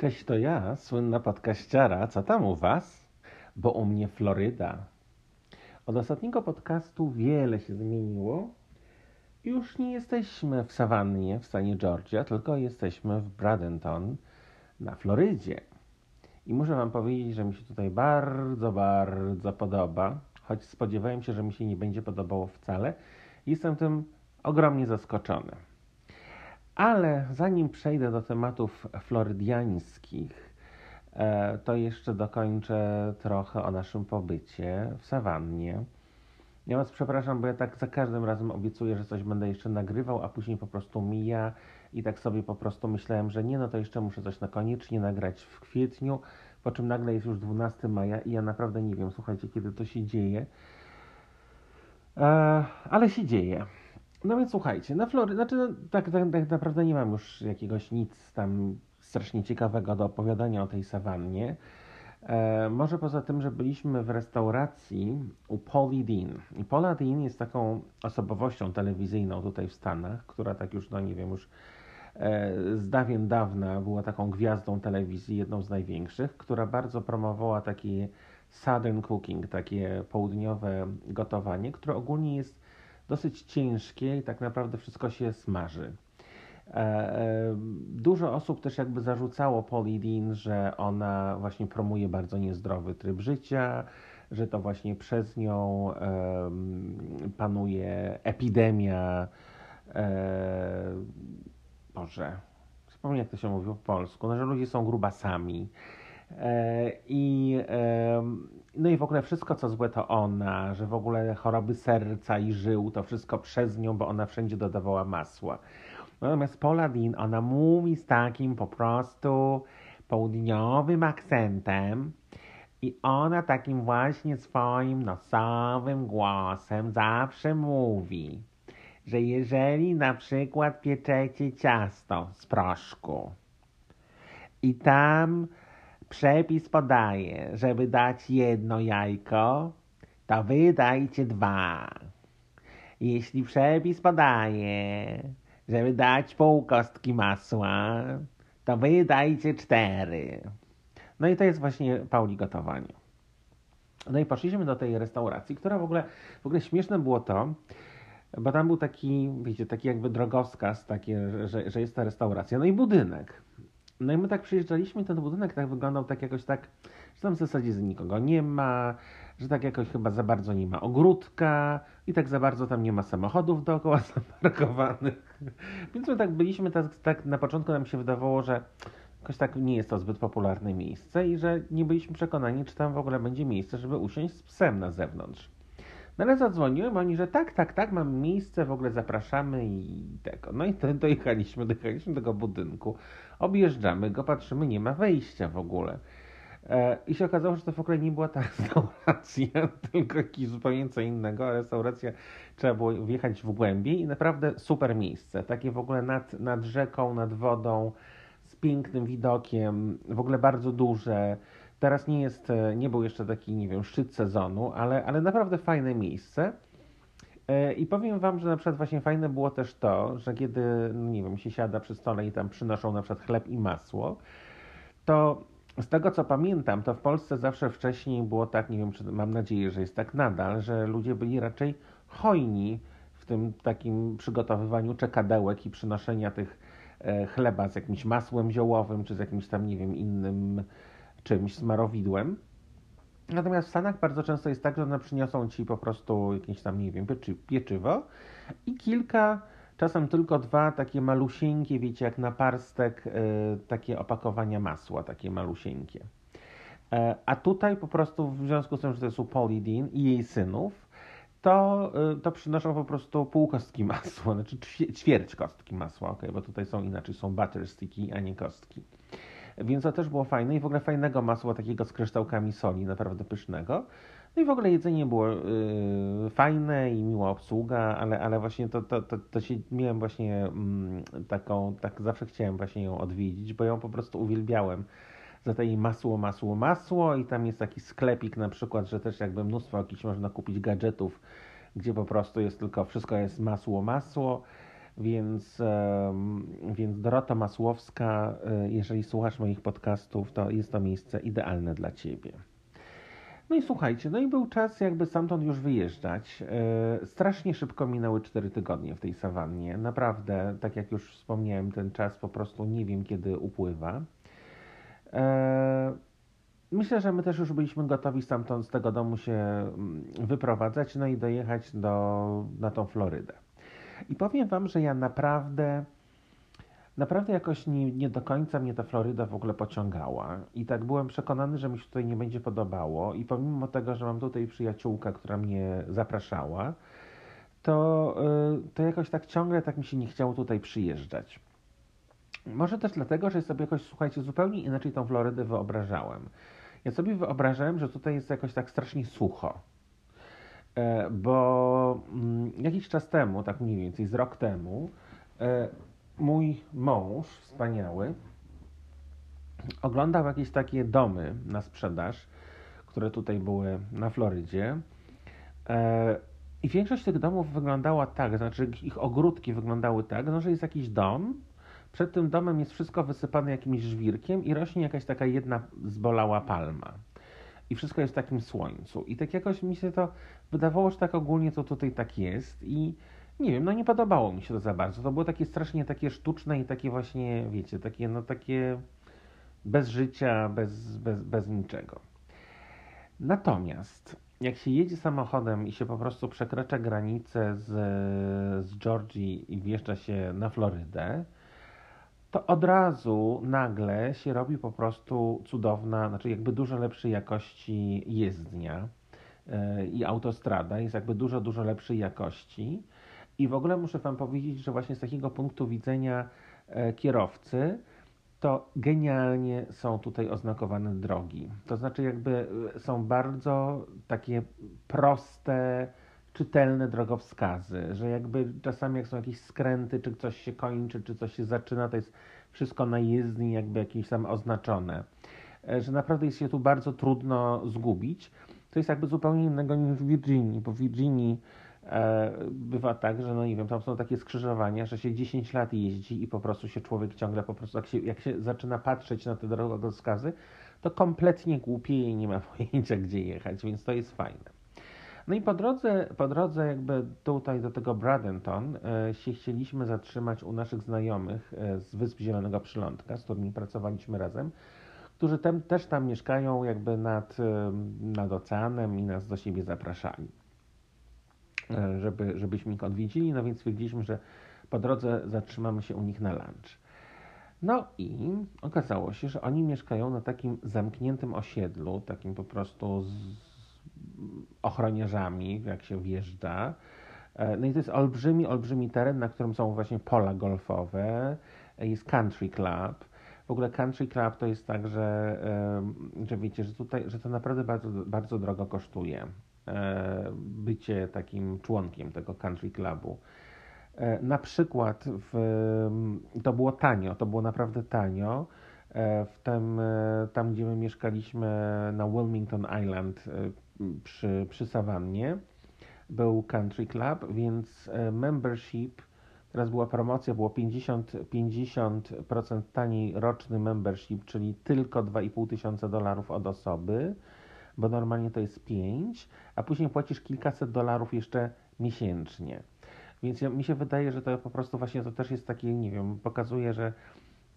Cześć, to ja, słynna podkaściara. Co tam u Was? Bo u mnie Floryda. Od ostatniego podcastu wiele się zmieniło. Już nie jesteśmy w Savannie w stanie Georgia, tylko jesteśmy w Bradenton na Florydzie. I muszę Wam powiedzieć, że mi się tutaj bardzo, bardzo podoba, choć spodziewałem się, że mi się nie będzie podobało wcale. Jestem tym ogromnie zaskoczony. Ale zanim przejdę do tematów florydiańskich, e, to jeszcze dokończę trochę o naszym pobycie w sawannie. Ja Was przepraszam, bo ja tak za każdym razem obiecuję, że coś będę jeszcze nagrywał, a później po prostu mija i tak sobie po prostu myślałem, że nie, no to jeszcze muszę coś na koniecznie nagrać w kwietniu, po czym nagle jest już 12 maja i ja naprawdę nie wiem, słuchajcie, kiedy to się dzieje. E, ale się dzieje. No więc słuchajcie, na Florydzie, znaczy no, tak, tak, tak naprawdę nie mam już jakiegoś nic tam strasznie ciekawego do opowiadania o tej sawannie. E, może poza tym, że byliśmy w restauracji u Polly Dean. I Paula Dean jest taką osobowością telewizyjną tutaj w Stanach, która tak już, no nie wiem, już e, z dawien dawna była taką gwiazdą telewizji, jedną z największych, która bardzo promowała takie southern cooking, takie południowe gotowanie, które ogólnie jest dosyć ciężkie i tak naprawdę wszystko się smaży. E, e, dużo osób też jakby zarzucało Polidin, że ona właśnie promuje bardzo niezdrowy tryb życia, że to właśnie przez nią panuje epidemia. E, Boże, wspomnę jak to się mówi w polsku, no, że ludzie są grubasami. I no i w ogóle wszystko, co złe, to ona, że w ogóle choroby serca i żył, to wszystko przez nią, bo ona wszędzie dodawała masła. Natomiast Paula Dean, ona mówi z takim po prostu południowym akcentem i ona takim właśnie swoim nosowym głosem zawsze mówi, że jeżeli na przykład pieczecie ciasto z proszku i tam Przepis podaje, żeby dać jedno jajko, to wy dajcie dwa. Jeśli przepis podaje, żeby dać pół kostki masła, to wy dajcie cztery. No i to jest właśnie Pauli gotowanie. No i poszliśmy do tej restauracji, która w ogóle, w ogóle śmieszne było to, bo tam był taki, wiecie, taki jakby drogowskaz, takie, że, że jest ta restauracja, no i budynek. No i my tak przyjeżdżaliśmy, ten budynek tak wyglądał tak jakoś tak, że tam w zasadzie nikogo nie ma, że tak jakoś chyba za bardzo nie ma ogródka i tak za bardzo tam nie ma samochodów dookoła zaparkowanych. Więc my tak byliśmy, tak, tak na początku nam się wydawało, że jakoś tak nie jest to zbyt popularne miejsce i że nie byliśmy przekonani, czy tam w ogóle będzie miejsce, żeby usiąść z psem na zewnątrz. No ale zadzwoniłem, oni, że tak, tak, tak, mam miejsce, w ogóle zapraszamy i tego. No i dojechaliśmy, dojechaliśmy do tego budynku, objeżdżamy go, patrzymy, nie ma wejścia w ogóle. E, I się okazało, że to w ogóle nie była ta restauracja, tylko jakiś zupełnie co innego, restauracja trzeba było wjechać w głębiej i naprawdę super miejsce. Takie w ogóle nad, nad rzeką, nad wodą, z pięknym widokiem, w ogóle bardzo duże. Teraz nie jest, e, nie był jeszcze taki, nie wiem, szczyt sezonu, ale, ale naprawdę fajne miejsce. E, I powiem Wam, że na przykład właśnie fajne było też to, że kiedy, no nie wiem, się siada przy stole i tam przynoszą na przykład chleb i masło, to z tego co pamiętam, to w Polsce zawsze wcześniej było tak, nie wiem, czy mam nadzieję, że jest tak nadal, że ludzie byli raczej hojni w tym takim przygotowywaniu czekadełek i przynoszenia tych e, chleba z jakimś masłem ziołowym, czy z jakimś tam, nie wiem, innym czymś, smarowidłem. Natomiast w Stanach bardzo często jest tak, że one przyniosą ci po prostu jakieś tam, nie wiem, pieczy, pieczywo i kilka, czasem tylko dwa takie malusieńkie, wiecie, jak na parstek, y, takie opakowania masła, takie malusieńkie. E, a tutaj po prostu w związku z tym, że to jest u Polly Dean i jej synów, to, y, to przynoszą po prostu pół kostki masła, znaczy ćwierć kostki masła, ok, bo tutaj są inaczej, są butter sticky, a nie kostki. Więc to też było fajne i w ogóle fajnego masła takiego z kryształkami soli, naprawdę pysznego. No i w ogóle jedzenie było yy, fajne i miła obsługa, ale, ale właśnie to, to, to, to się miałem właśnie mm, taką, tak zawsze chciałem właśnie ją odwiedzić, bo ją po prostu uwielbiałem za tej masło, masło, masło i tam jest taki sklepik na przykład, że też jakby mnóstwo jakichś można kupić gadżetów, gdzie po prostu jest tylko wszystko jest masło, masło Więc, więc Dorota Masłowska, jeżeli słuchasz moich podcastów, to jest to miejsce idealne dla Ciebie. No i słuchajcie, no i był czas jakby stamtąd już wyjeżdżać. E, strasznie szybko minęły 4 tygodnie w tej sawannie. Naprawdę, tak jak już wspomniałem, ten czas po prostu nie wiem kiedy upływa. E, myślę, że my też już byliśmy gotowi stamtąd, z tego domu się mm, wyprowadzać, no i dojechać do, na tą Florydę. I powiem Wam, że ja naprawdę naprawdę jakoś nie, nie do końca mnie ta Floryda w ogóle pociągała. I tak byłem przekonany, że mi się tutaj nie będzie podobało. I pomimo tego, że mam tutaj przyjaciółkę, która mnie zapraszała, to, yy, to jakoś tak ciągle tak mi się nie chciało tutaj przyjeżdżać. Może też dlatego, że sobie jakoś, słuchajcie, zupełnie inaczej tą Florydę wyobrażałem. Ja sobie wyobrażałem, że tutaj jest jakoś tak strasznie sucho. E, bo mm, jakiś czas temu, tak mniej więcej z rok temu, e, mój mąż wspaniały oglądał jakieś takie domy na sprzedaż, które tutaj były na Florydzie. E, I większość tych domów wyglądała tak, znaczy ich ogródki wyglądały tak, no, że jest jakiś dom, przed tym domem jest wszystko wysypane jakimś żwirkiem i rośnie jakaś taka jedna zbolała palma. I wszystko jest w takim słońcu. I tak jakoś mi się to wydawało, że tak ogólnie to tutaj tak jest. I nie wiem, no nie podobało mi się to za bardzo. To było takie strasznie takie sztuczne i takie właśnie, wiecie, takie no takie bez życia, bez, bez, bez niczego. Natomiast jak się jedzie samochodem i się po prostu przekracza granicę z, z Georgii i wjeżdża się na Florydę, to od razu nagle się robi po prostu cudowna, znaczy jakby dużo lepszej jakości jezdnia yy, i autostrada jest jakby dużo, dużo lepszej jakości. I w ogóle muszę Wam powiedzieć, że właśnie z takiego punktu widzenia e, kierowcy, to genialnie są tutaj oznakowane drogi. To znaczy, jakby e, są bardzo takie proste, czytelne drogowskazy, że jakby czasami jak są jakieś skręty, czy coś się kończy, czy coś się zaczyna, to jest wszystko na jezdni jakby jakieś tam oznaczone. E, że naprawdę jest się tu bardzo trudno zgubić. To jest jakby zupełnie innego niż w Virginii, bo w Virginii E, bywa tak, że no nie wiem, tam są takie skrzyżowania, że się 10 lat jeździ i po prostu się człowiek ciągle po prostu, jak się, jak się zaczyna patrzeć na te drogowskazy, to kompletnie głupieje i nie ma pojęcia, gdzie jechać, więc to jest fajne. No i po drodze, po drodze jakby tutaj do tego Bradenton e, się chcieliśmy zatrzymać u naszych znajomych e, z Wysp Zielonego Przylądka, z którymi pracowaliśmy razem, którzy tem, też tam mieszkają jakby nad, e, nad oceanem i nas do siebie zapraszali. Żeby, żebyśmy ich odwiedzili, no więc stwierdziliśmy, że po drodze zatrzymamy się u nich na lunch. No i okazało się, że oni mieszkają na takim zamkniętym osiedlu, takim po prostu z ochroniarzami, jak się wjeżdża. E, no i to jest olbrzymi, olbrzymi teren, na którym są właśnie pola golfowe, jest country club. W ogóle country club to jest tak, że, że wiecie, że tutaj, że to naprawdę bardzo, bardzo drogo kosztuje. E, bycie takim członkiem tego country clubu. E, na przykład w, to było tanio, to było naprawdę tanio. E, w tym, tam, gdzie my mieszkaliśmy na Wilmington Island przy, przy Savannie, był country club, więc membership, teraz była promocja, było 50, 50% taniej roczny membership, czyli tylko 2,5 tysiąca dolarów od osoby bo normalnie to jest 5, a później płacisz kilkaset dolarów jeszcze miesięcznie. Więc ja, mi się wydaje, że to po prostu właśnie to też jest takie, nie wiem, pokazuje, że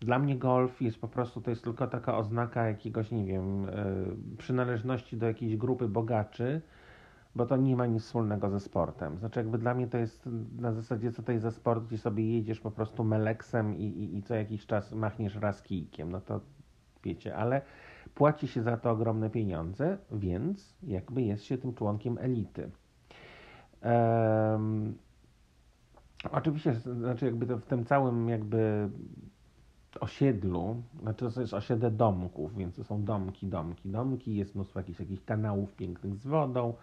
dla mnie golf jest po prostu, to jest tylko taka oznaka jakiegoś, nie wiem, yy, przynależności do jakiejś grupy bogaczy, bo to nie ma nic wspólnego ze sportem. Znaczy jakby dla mnie to jest na zasadzie, co to jest za sport, gdzie sobie jedziesz po prostu meleksem i, i, i co jakiś czas machniesz raz kijkiem, no to wiecie, ale Płaci się za to ogromne pieniądze, więc jakby jest się tym członkiem elity. Um, oczywiście, znaczy jakby w tym całym jakby osiedlu, znaczy to jest osiedle domków, więc to są domki, domki, domki, jest mnóstwo jakichś, jakichś kanałów pięknych z wodą,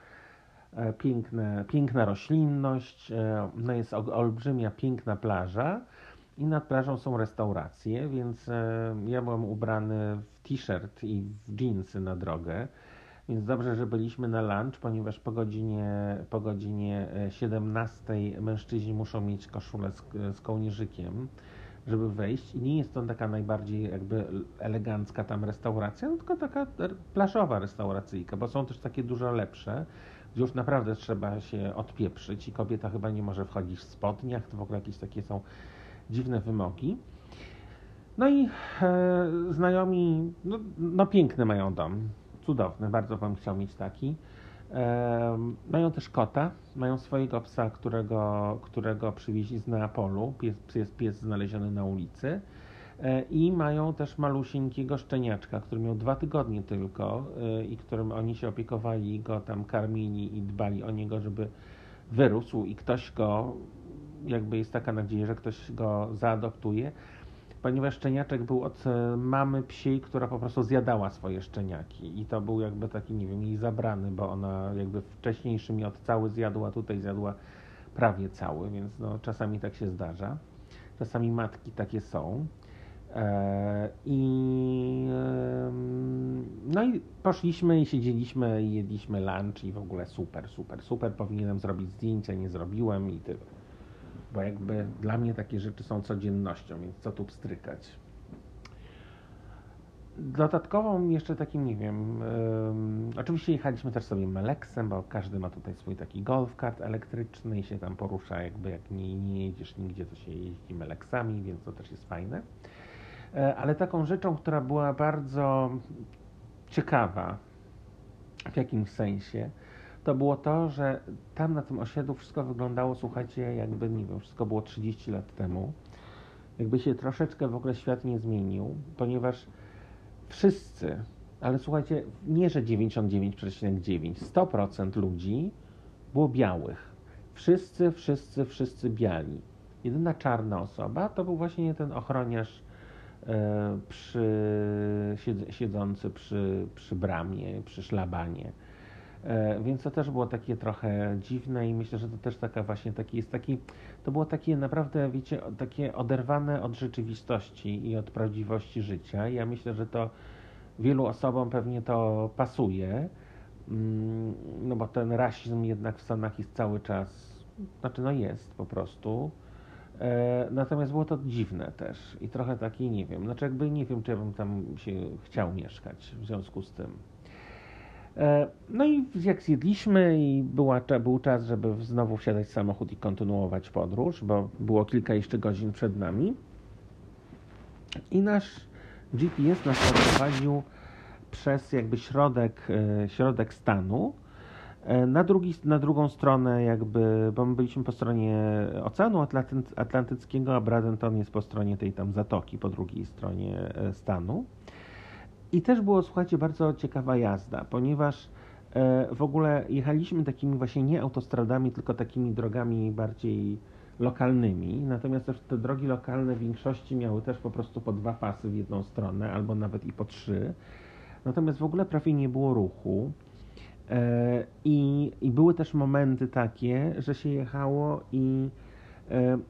e, piękne, piękna roślinność, e, no jest olbrzymia, piękna plaża, i nad plażą są restauracje, więc e, ja byłem ubrany w t-shirt i w jeansy na drogę, Więc dobrze, że byliśmy na lunch, ponieważ po godzinie, po godzinie 17 mężczyźni muszą mieć koszulę z, z kołnierzykiem, żeby wejść. I nie jest to taka najbardziej jakby elegancka tam restauracja, no tylko taka plażowa restauracyjka, bo są też takie dużo lepsze, gdzie już naprawdę trzeba się odpieprzyć i kobieta chyba nie może wchodzić w spodniach, to w ogóle jakieś takie są dziwne wymogi. No i e, znajomi, no, no piękny mają dom, cudowny, bardzo bym chciał mieć taki. Mają też kota, mają swojego psa, którego, którego przywieźli z Neapolu. Pies, jest pies znaleziony na ulicy. E, I mają też malusieńkiego szczeniaczka, który miał dwa tygodnie tylko e, i którym oni się opiekowali, go tam karmili i dbali o niego, żeby wyrósł i ktoś go, jakby jest taka nadzieja, że ktoś go zaadoptuje ponieważ szczeniaczek był od e, mamy psiej, która po prostu zjadała swoje szczeniaki i to był jakby taki, nie wiem, jej zabrany, bo ona jakby wcześniejszy miod cały zjadła, tutaj zjadła prawie cały, więc no, czasami tak się zdarza. Czasami matki takie są. E, I no i poszliśmy i siedzieliśmy i jedliśmy lunch i w ogóle super, super, super. Powinienem zrobić zdjęcia, nie zrobiłem i tyle bo jakby dla mnie takie rzeczy są codziennością, więc co tu pstrykać. Dodatkową jeszcze takim, nie wiem, oczywiście jechaliśmy też sobie Melexem, bo każdy ma tutaj swój taki golf kart elektryczny i się tam porusza, jakby jak nie, nie jedziesz nigdzie, to się jeździ Melexami, więc to też jest fajne. E, ale taką rzeczą, która była bardzo ciekawa w jakimś sensie, to było to, że tam na tym osiedlu wszystko wyglądało, słuchajcie, jakby, nie wiem, wszystko było 30 lat temu. Jakby się troszeczkę w ogóle świat nie zmienił, ponieważ wszyscy, ale słuchajcie, nie że 99,9, 100% ludzi było białych. Wszyscy, wszyscy, wszyscy biali. Jedyna czarna osoba to był właśnie ten ochroniarz e, przy, siedzący przy, przy bramie, przy szlabanie. E, więc to też było takie trochę dziwne i myślę, że to też taka właśnie taki jest taki, to było takie naprawdę, wiecie, takie oderwane od rzeczywistości i od prawdziwości życia. Ja myślę, że to wielu osobom pewnie to pasuje, mm, no bo ten rasizm jednak w Stanach jest cały czas, znaczy no jest po prostu. E, natomiast było to dziwne też i trochę taki, nie wiem, znaczy jakby nie wiem, czy ja bym tam się chciał mieszkać w związku z tym. E, no i jak zjedliśmy i była, był czas, żeby znowu wsiadać w samochód i kontynuować podróż, bo było kilka jeszcze godzin przed nami. I nasz GPS nas prowadził przez jakby środek, e, środek stanu. E, na, drugi, na drugą stronę jakby, bo my byliśmy po stronie Oceanu Atlantyckiego, a Bradenton jest po stronie tej tam zatoki, po drugiej stronie stanu. I też było, słuchajcie, bardzo ciekawa jazda, ponieważ e, w ogóle jechaliśmy takimi właśnie nie autostradami, tylko takimi drogami bardziej lokalnymi. Natomiast też te drogi lokalne w większości miały też po prostu po dwa pasy w jedną stronę, albo nawet i po trzy. Natomiast w ogóle prawie nie było ruchu. E, I, I były też momenty takie, że się jechało i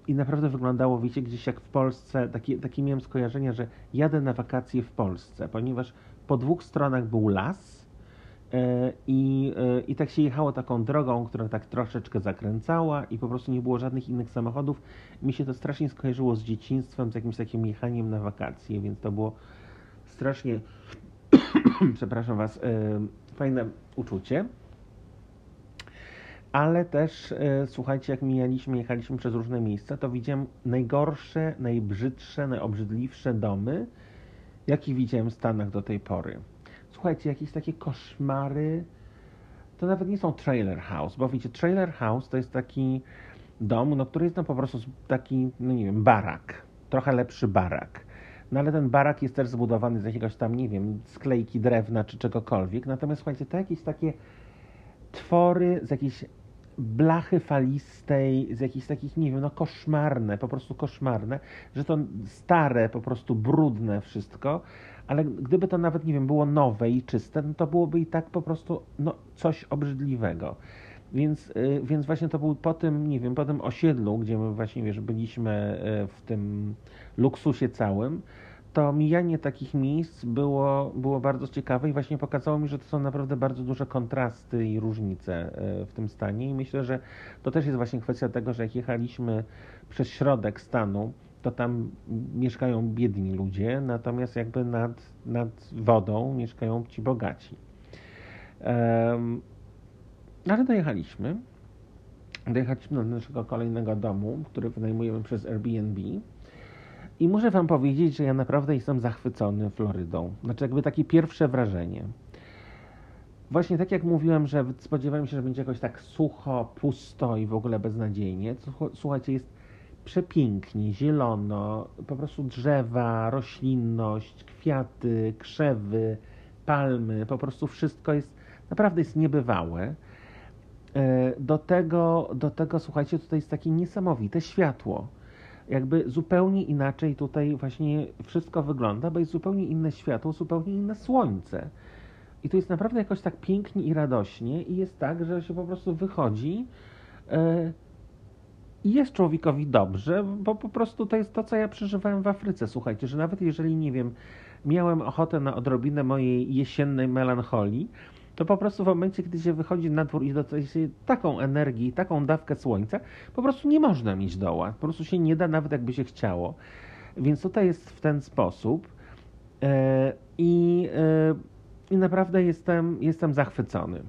i naprawdę wyglądało, wiecie, gdzieś jak w Polsce, takie, takie miałem skojarzenia, że jadę na wakacje w Polsce, ponieważ po dwóch stronach był las e, i, e, i tak się jechało taką drogą, która tak troszeczkę zakręcała i po prostu nie było żadnych innych samochodów. Mi się to strasznie skojarzyło z dzieciństwem, z jakimś takim jechaniem na wakacje, więc to było strasznie, przepraszam Was, fajne uczucie ale też e, słuchajcie, jak mijaliśmy, jechaliśmy przez różne miejsca, to widziałem najgorsze, najbrzydsze, najobrzydliwsze domy, jakie widziałem w Stanach do tej pory. Słuchajcie, jakieś takie koszmary, to nawet nie są trailer house, bo wiecie, trailer house to jest taki dom, no, który jest no po prostu taki, no nie wiem, barak, trochę lepszy barak. No ale ten barak jest też zbudowany z jakiegoś tam, nie wiem, sklejki drewna czy czegokolwiek. Natomiast słuchajcie, to jakieś takie twory z jakiejś blachy falistej, z jakichś takich, nie wiem, no koszmarne, po prostu koszmarne, że to stare, po prostu brudne wszystko, ale gdyby to nawet, nie wiem, było nowe i czyste, no to byłoby i tak po prostu, no, coś obrzydliwego. Więc, yy, więc właśnie to był po tym, nie wiem, po tym osiedlu, gdzie my właśnie, wiesz, byliśmy yy, w tym luksusie całym, to mijanie takich miejsc było, było bardzo ciekawe i właśnie pokazało mi, że to są naprawdę bardzo duże kontrasty i różnice e, w tym stanie. I myślę, że to też jest właśnie kwestia tego, że jak jechaliśmy przez środek stanu, to tam mieszkają biedni ludzie, natomiast jakby nad, nad wodą mieszkają ci bogaci. Um, ale dojechaliśmy. Dojechaliśmy do naszego kolejnego domu, który wynajmujemy przez Airbnb. I muszę Wam powiedzieć, że ja naprawdę jestem zachwycony Florydą. Znaczy, jakby takie pierwsze wrażenie. Właśnie tak jak mówiłem, że spodziewałem się, że będzie jakoś tak sucho, pusto i w ogóle beznadziejnie. Słuchajcie, jest przepięknie, zielono, po prostu drzewa, roślinność, kwiaty, krzewy, palmy, po prostu wszystko jest, naprawdę jest niebywałe. E, do tego, do tego, słuchajcie, tutaj jest takie niesamowite światło. Jakby zupełnie inaczej tutaj właśnie wszystko wygląda, bo jest zupełnie inne światło, zupełnie inne słońce. I to jest naprawdę jakoś tak pięknie i radośnie i jest tak, że się po prostu wychodzi e, i jest człowiekowi dobrze, bo po prostu to jest to, co ja przeżywałem w Afryce. Słuchajcie, że nawet jeżeli, nie wiem, miałem ochotę na odrobinę mojej jesiennej melancholii, to po prostu w momencie, gdy się wychodzi na dwór i dostaje się taką energię taką dawkę słońca, po prostu nie można mieć doła. Po prostu się nie da, nawet jakby się chciało. Więc tutaj jest w ten sposób. E, I, e, i naprawdę jestem, jestem zachwycony.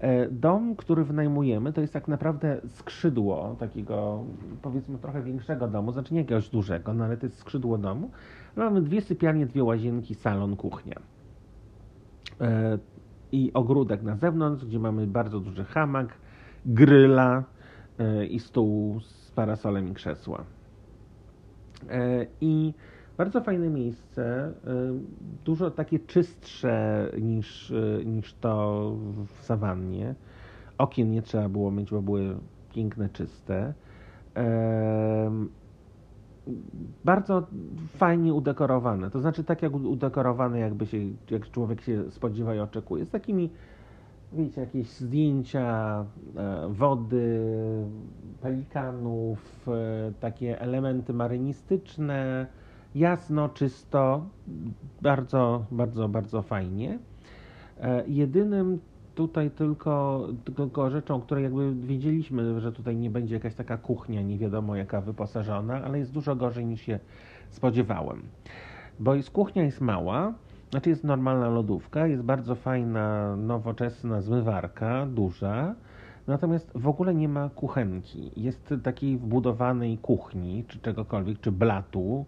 E, dom, który wynajmujemy, to jest tak naprawdę skrzydło takiego, powiedzmy, trochę większego domu, znaczy nie jakiegoś dużego, no ale to jest skrzydło domu. Mamy dwie sypialnie, dwie łazienki, salon, kuchnia i ogródek na zewnątrz, gdzie mamy bardzo duży hamak, gryla e, i stół z parasolem i krzesła. E, I bardzo fajne miejsce, e, dużo takie czystsze niż, niż to w sawannie. Okien nie trzeba było mieć, bo były piękne, czyste bardzo fajnie udekorowane. To znaczy tak jak udekorowane, jakby się, jak człowiek się spodziewa i oczekuje. Z takimi, wiecie, jakieś zdjęcia e, wody, pelikanów, e, takie elementy marynistyczne, jasno, czysto, bardzo, bardzo, bardzo fajnie. E, jedynym tutaj tylko, tylko rzeczą, której jakby wiedzieliśmy, że tutaj nie będzie jakaś taka kuchnia, nie wiadomo jaka wyposażona, ale jest dużo gorzej niż się spodziewałem. Bo jest, kuchnia jest mała, znaczy jest normalna lodówka, jest bardzo fajna, nowoczesna zmywarka, duża, natomiast w ogóle nie ma kuchenki. Jest takiej wbudowanej kuchni, czy czegokolwiek, czy blatu.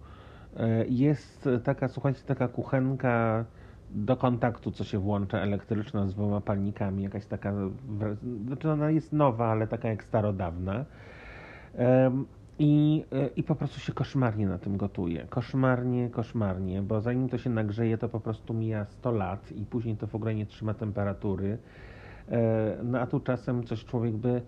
E, jest taka, słuchajcie, taka kuchenka do kontaktu, co się włącza elektryczna z dwoma palnikami, jakaś taka, znaczy ona jest nowa, ale taka jak starodawna. I, I po prostu się koszmarnie na tym gotuje. Koszmarnie, koszmarnie, bo zanim to się nagrzeje, to po prostu mija 100 lat i później to w ogóle nie trzyma temperatury. E, no a tu czasem coś człowiek by,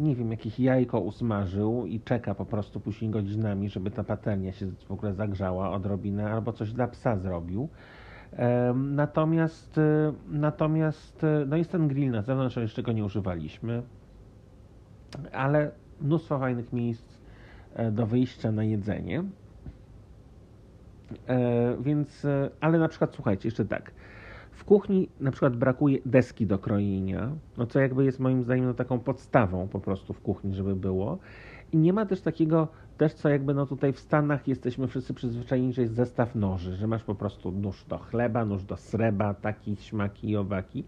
nie wiem, jakieś jajko usmażył i czeka po prostu później godzinami, żeby ta patelnia się w ogóle zagrzała odrobinę, albo coś dla psa zrobił. Natomiast, y, natomiast y, no jest ten grill na zewnątrz, jeszcze go nie używaliśmy, ale mnóstwo fajnych miejsc e, do wyjścia na jedzenie. E, więc, e, ale na przykład słuchajcie, jeszcze tak. W kuchni na przykład brakuje deski do krojenia, no co jakby jest moim zdaniem no, taką podstawą po prostu w kuchni, żeby było. I nie ma też takiego, też co jakby no tutaj w Stanach jesteśmy wszyscy przyzwyczajeni, że jest zestaw noży, że masz po prostu nóż do chleba, nóż do sreba, taki, śmaki i owaki.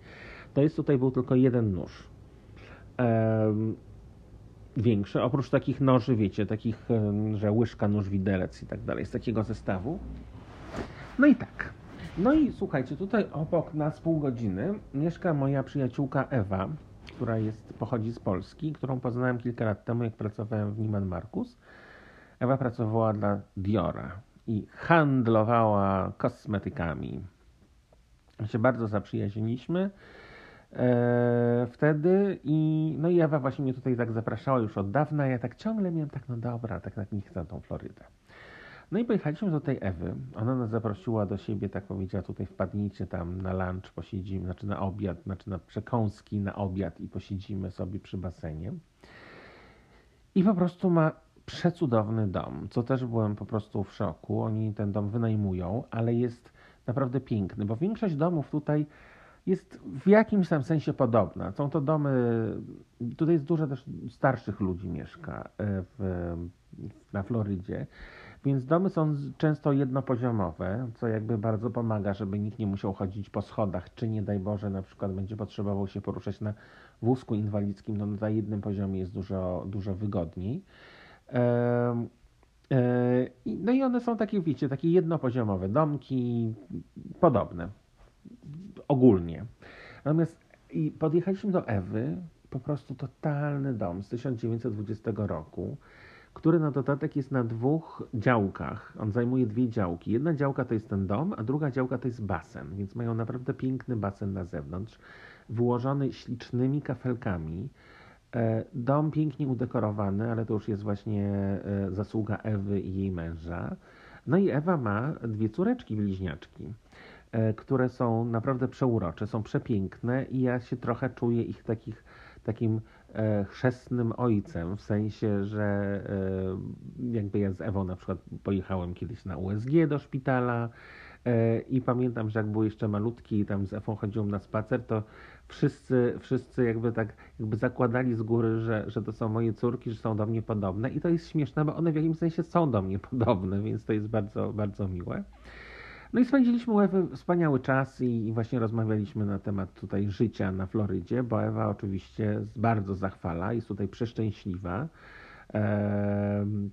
To jest tutaj był tylko jeden nóż. Większy, oprócz takich noży, wiecie, takich, że łyżka, nóż, widelec i tak dalej, z takiego zestawu. No i tak. No i słuchajcie, tutaj obok nas pół godziny mieszka moja przyjaciółka Ewa, która jest, pochodzi z Polski, którą poznałem kilka lat temu, jak pracowałem w Nieman Markus. Ewa pracowała dla Diora i handlowała kosmetykami. Się bardzo zaprzyjaźniliśmy e, wtedy i no i Ewa właśnie mnie tutaj tak zapraszała już od dawna. Ja tak ciągle miałem tak, no dobra, tak, tak nie chcę tą Florydę. No i pojechaliśmy do tej Ewy. Ona nas zaprosiła do siebie, tak powiedziała, tutaj wpadnijcie tam na lunch, posiedzimy, znaczy na obiad, znaczy na przekąski, na obiad i posiedzimy sobie przy basenie. I po prostu ma przecudowny dom, co też byłem po prostu w szoku. Oni ten dom wynajmują, ale jest naprawdę piękny, bo większość domów tutaj jest w jakimś tam sensie podobna. Są to domy, tutaj jest dużo też starszych ludzi mieszka e, w, na Florydzie, więc domy są często jednopoziomowe, co jakby bardzo pomaga, żeby nikt nie musiał chodzić po schodach, czy nie daj Boże na przykład będzie potrzebował się poruszać na wózku inwalidzkim, no na jednym poziomie jest dużo, dużo wygodniej. E, no i one są takie, wiecie, takie jednopoziomowe domki, podobne ogólnie. Natomiast i podjechaliśmy do Ewy, po prostu totalny dom z 1920 roku, który na dodatek jest na dwóch działkach. On zajmuje dwie działki. Jedna działka to jest ten dom, a druga działka to jest basen, więc mają naprawdę piękny basen na zewnątrz, wyłożony ślicznymi kafelkami. E, dom pięknie udekorowany, ale to już jest właśnie e, zasługa Ewy i jej męża. No i Ewa ma dwie córeczki bliźniaczki. E, które są naprawdę przeurocze, są przepiękne i ja się trochę czuję ich takich, takim chrzestnym ojcem, w sensie, że jakby ja z Ewą na przykład pojechałem kiedyś na USG do szpitala i pamiętam, że jak był jeszcze malutki i tam z Ewą chodziłem na spacer, to wszyscy, wszyscy jakby tak jakby zakładali z góry, że, że to są moje córki, że są do mnie podobne i to jest śmieszne, bo one w jakimś sensie są do mnie podobne, więc to jest bardzo, bardzo miłe. No i spędziliśmy u Ewy wspaniały czas i, i właśnie rozmawialiśmy na temat tutaj życia na Florydzie, bo Ewa oczywiście bardzo zachwala, jest tutaj przeszczęśliwa.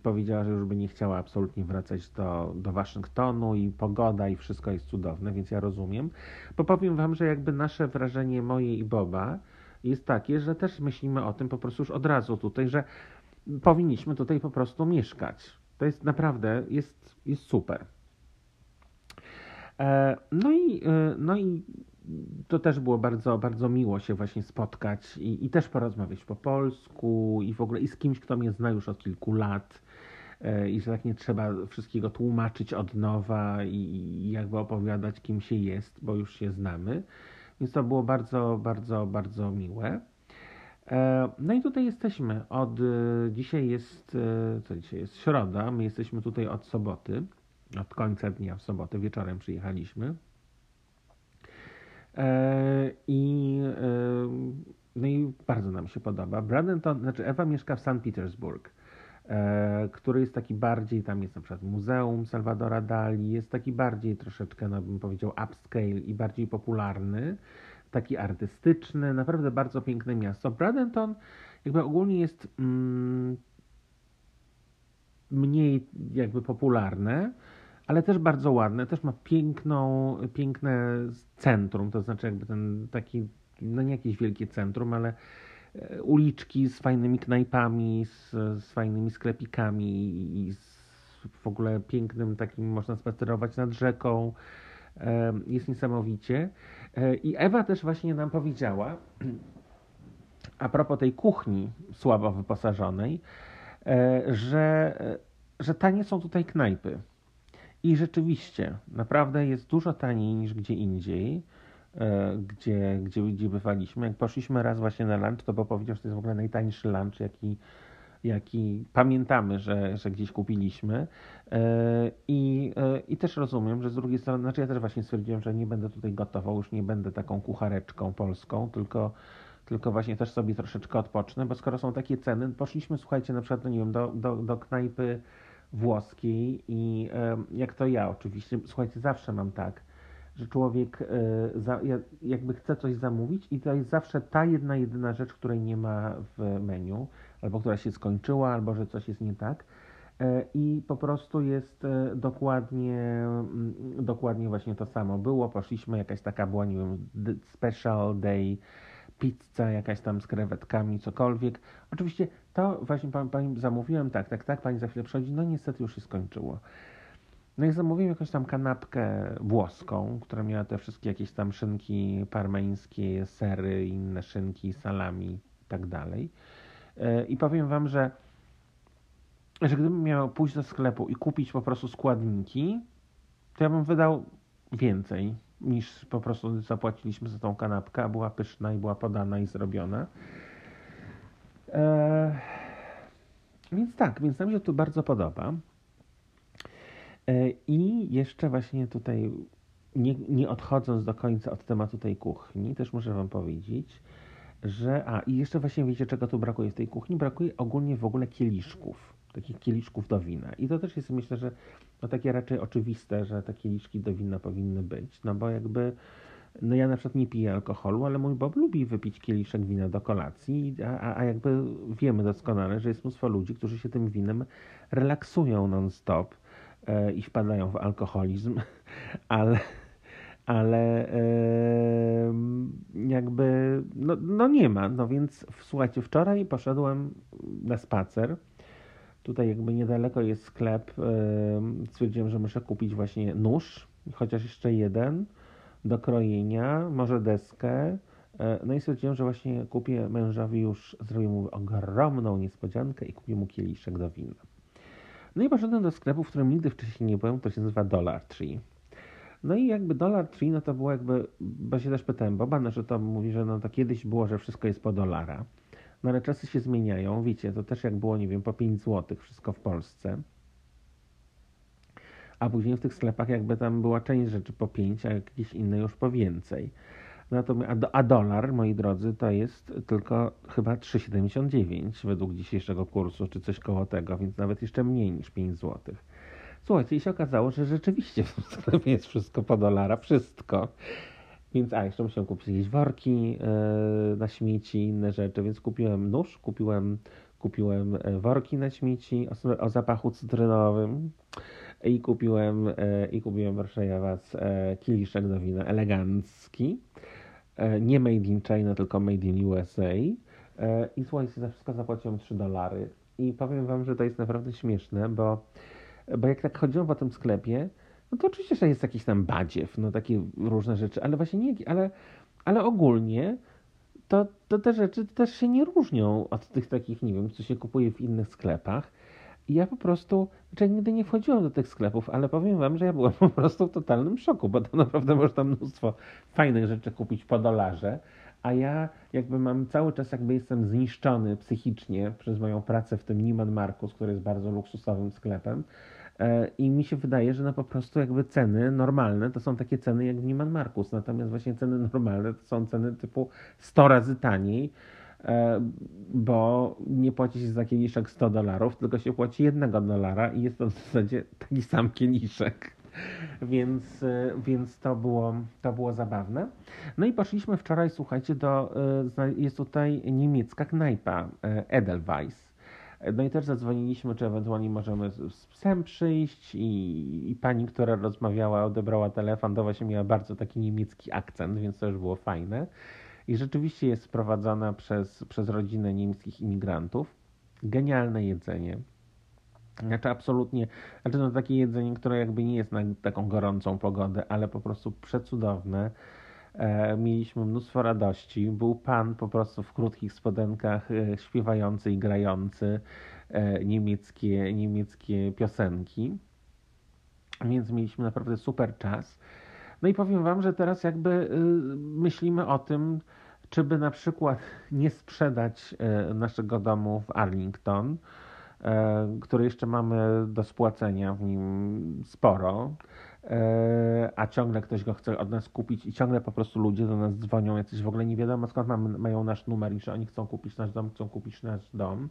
Powiedziała, że już by nie chciała absolutnie wracać do, do Waszyngtonu i pogoda i wszystko jest cudowne, więc ja rozumiem. Bo powiem Wam, że jakby nasze wrażenie moje i Boba jest takie, że też myślimy o tym po prostu już od razu tutaj, że powinniśmy tutaj po prostu mieszkać. To jest naprawdę, jest, jest super. E, no i, e, no i to też było bardzo, bardzo miło się właśnie spotkać i, i też porozmawiać po polsku i w ogóle i z kimś, kto mnie zna już od kilku lat e, i że tak nie trzeba wszystkiego tłumaczyć od nowa i, i jakby opowiadać, kim się jest, bo już się znamy. Więc to było bardzo, bardzo, bardzo miłe. No i tutaj jesteśmy od, dzisiaj jest, co dzisiaj jest, środa, my jesteśmy tutaj od soboty od końca dnia w sobotę wieczorem przyjechaliśmy. E, I, e, no i bardzo nam się podoba. Bradenton, znaczy Ewa mieszka w St. Petersburg, e, który jest taki bardziej, tam jest na przykład Muzeum Salvadora Dali, jest taki bardziej troszeczkę, no bym powiedział, upscale i bardziej popularny, taki artystyczny, naprawdę bardzo piękne miasto. Bradenton jakby ogólnie jest mm, mniej jakby popularne, ale też bardzo ładne, też ma piękną, piękne centrum, to znaczy jakby ten taki, no nie jakieś wielkie centrum, ale e, uliczki z fajnymi knajpami, z, z fajnymi sklepikami i z w ogóle pięknym takim, można spacerować nad rzeką. E, jest niesamowicie. E, I Ewa też właśnie nam powiedziała, a propos tej kuchni słabo wyposażonej, że, że tanie są tutaj knajpy. I rzeczywiście, naprawdę jest dużo taniej niż gdzie indziej, e, gdzie, gdzie, gdzie bywaliśmy. Jak poszliśmy raz właśnie na lunch, to bo powiedział, że to jest w ogóle najtańszy lunch, jaki, jaki pamiętamy, że, że gdzieś kupiliśmy. E, I, e, I też rozumiem, że z drugiej strony, znaczy ja też właśnie stwierdziłem, że nie będę tutaj gotował, już nie będę taką kuchareczką polską, tylko tylko właśnie też sobie troszeczkę odpocznę, bo skoro są takie ceny, poszliśmy, słuchajcie, na przykład, no nie wiem, do, do, do knajpy włoskiej i jak to ja oczywiście, słuchajcie, zawsze mam tak, że człowiek e, jakby chce coś zamówić i to jest zawsze ta jedna, jedyna rzecz, której nie ma w menu, albo która się skończyła, albo że coś jest nie tak. E, I po prostu jest e, dokładnie, mm, dokładnie właśnie to samo. Było, poszliśmy, jakaś taka była, nie wiem, special day, pizza jakaś tam z krewetkami, cokolwiek. Oczywiście to właśnie pani, pani zamówiłem, tak, tak, tak, pani za chwilę przychodzi, no niestety już się skończyło. No i zamówiłem jakąś tam kanapkę włoską, która miała te wszystkie jakieś tam szynki parmeńskie, sery, inne szynki, salami i tak dalej. E, I powiem wam, że, że gdybym miał pójść do sklepu i kupić po prostu składniki, to ja bym wydał więcej niż po prostu zapłaciliśmy za tą kanapkę, a była pyszna i była podana i zrobiona. E, Więc tak, więc nam się to bardzo podoba. E, I jeszcze właśnie tutaj, nie, nie odchodząc do końca od tematu tej kuchni, też muszę Wam powiedzieć, że. A, i jeszcze właśnie wiecie, czego tu brakuje w tej kuchni? Brakuje ogólnie w ogóle kieliszków, takich kieliszków do wina. I to też jest, myślę, że no takie raczej oczywiste, że te kieliszki do wina powinny być, no bo jakby. No ja na przykład nie piję alkoholu, ale mój Bob lubi wypić kieliszek wina do kolacji, a, a jakby wiemy doskonale, że jest mnóstwo ludzi, którzy się tym winem relaksują non-stop e, i wpadają w alkoholizm, ale, ale e, jakby no, no nie ma. No więc słuchajcie, wczoraj poszedłem na spacer. Tutaj jakby niedaleko jest sklep. Stwierdziłem, że muszę kupić właśnie nóż, chociaż jeszcze jeden do krojenia, może deskę. E, no i stwierdziłem, że właśnie kupię mężowi już, zrobię mu ogromną niespodziankę i kupię mu kieliszek do wina. No i poszedłem do sklepu, w którym nigdy wcześniej nie byłem, to się nazywa Dollar Tree. No i jakby Dollar Tree, no to było jakby, bo się też pytałem Boba, no że to mówi, że no to kiedyś było, że wszystko jest po dolara. No ale czasy się zmieniają, wiecie, to też jak było, nie wiem, po 5 zł wszystko w Polsce. A później w tych sklepach jakby tam była część rzeczy po 5, a jakieś inne już po więcej. Natomiast, a dolar, moi drodzy, to jest tylko chyba 3,79 według dzisiejszego kursu, czy coś koło tego, więc nawet jeszcze mniej niż 5 zł. Słuchajcie, i się okazało, że rzeczywiście w tym sklepie jest wszystko po dolara, wszystko. Więc, a jeszcze musiałem kupić jakieś worki yy, na śmieci, inne rzeczy, więc kupiłem nóż, kupiłem, kupiłem e, worki na śmieci o, o zapachu cytrynowym i kupiłem, yy, i kupiłem was, yy, kieliszek do wina elegancki. Nie made in China, tylko made in USA. I słuchajcie, za wszystko zapłaciłem 3 dolary. I powiem wam, że to jest naprawdę śmieszne, bo bo jak tak chodziłem po tym sklepie, no to oczywiście, że jest jakiś tam badziew, no takie różne rzeczy, ale właśnie nie, ale, ale ogólnie to, to te rzeczy też się nie różnią od tych takich, nie wiem, co się kupuje w innych sklepach. I ja po prostu, znaczy nigdy nie wchodziłem do tych sklepów, ale powiem wam, że ja byłem po prostu w totalnym szoku, bo to naprawdę można mnóstwo fajnych rzeczy kupić po dolarze, a ja jakby mam cały czas jakby jestem zniszczony psychicznie przez moją pracę w tym Niemann Markus, który jest bardzo luksusowym sklepem, I mi się wydaje, że no po prostu jakby ceny normalne to są takie ceny jak w Niemann Markus, natomiast właśnie ceny normalne to są ceny typu 100 razy taniej, e, bo nie płaci się za kieliszek 100 dolarów, tylko się płaci 1 dolara i jest to w zasadzie taki sam kieliszek. Więc, e, więc to, było, to było zabawne. No i poszliśmy wczoraj, słuchajcie, do, jest tutaj niemiecka knajpa Edelweiss. No i też zadzwoniliśmy, czy ewentualnie możemy z psem przyjść i, i pani, która rozmawiała, odebrała telefon, to właśnie miała bardzo taki niemiecki akcent, więc to już było fajne. I rzeczywiście jest sprowadzana przez, przez rodzinę niemieckich imigrantów. Genialne jedzenie. Znaczy absolutnie, znaczy no takie jedzenie, które jakby nie jest na taką gorącą pogodę, ale po prostu przecudowne mieliśmy mnóstwo radości. Był pan po prostu w krótkich spodenkach e, śpiewający i grający e, niemieckie, niemieckie piosenki. Więc mieliśmy naprawdę super czas. No i powiem Wam, że teraz jakby myślimy o tym, czy by na przykład nie sprzedać naszego domu w Arlington, który jeszcze mamy do spłacenia w nim sporo E, a ciągle ktoś go chce od nas kupić i ciągle po prostu ludzie do nas dzwonią, jacyś w ogóle nie wiadomo skąd mamy, mają nasz numer i że oni chcą kupić nasz dom, chcą kupić nasz dom.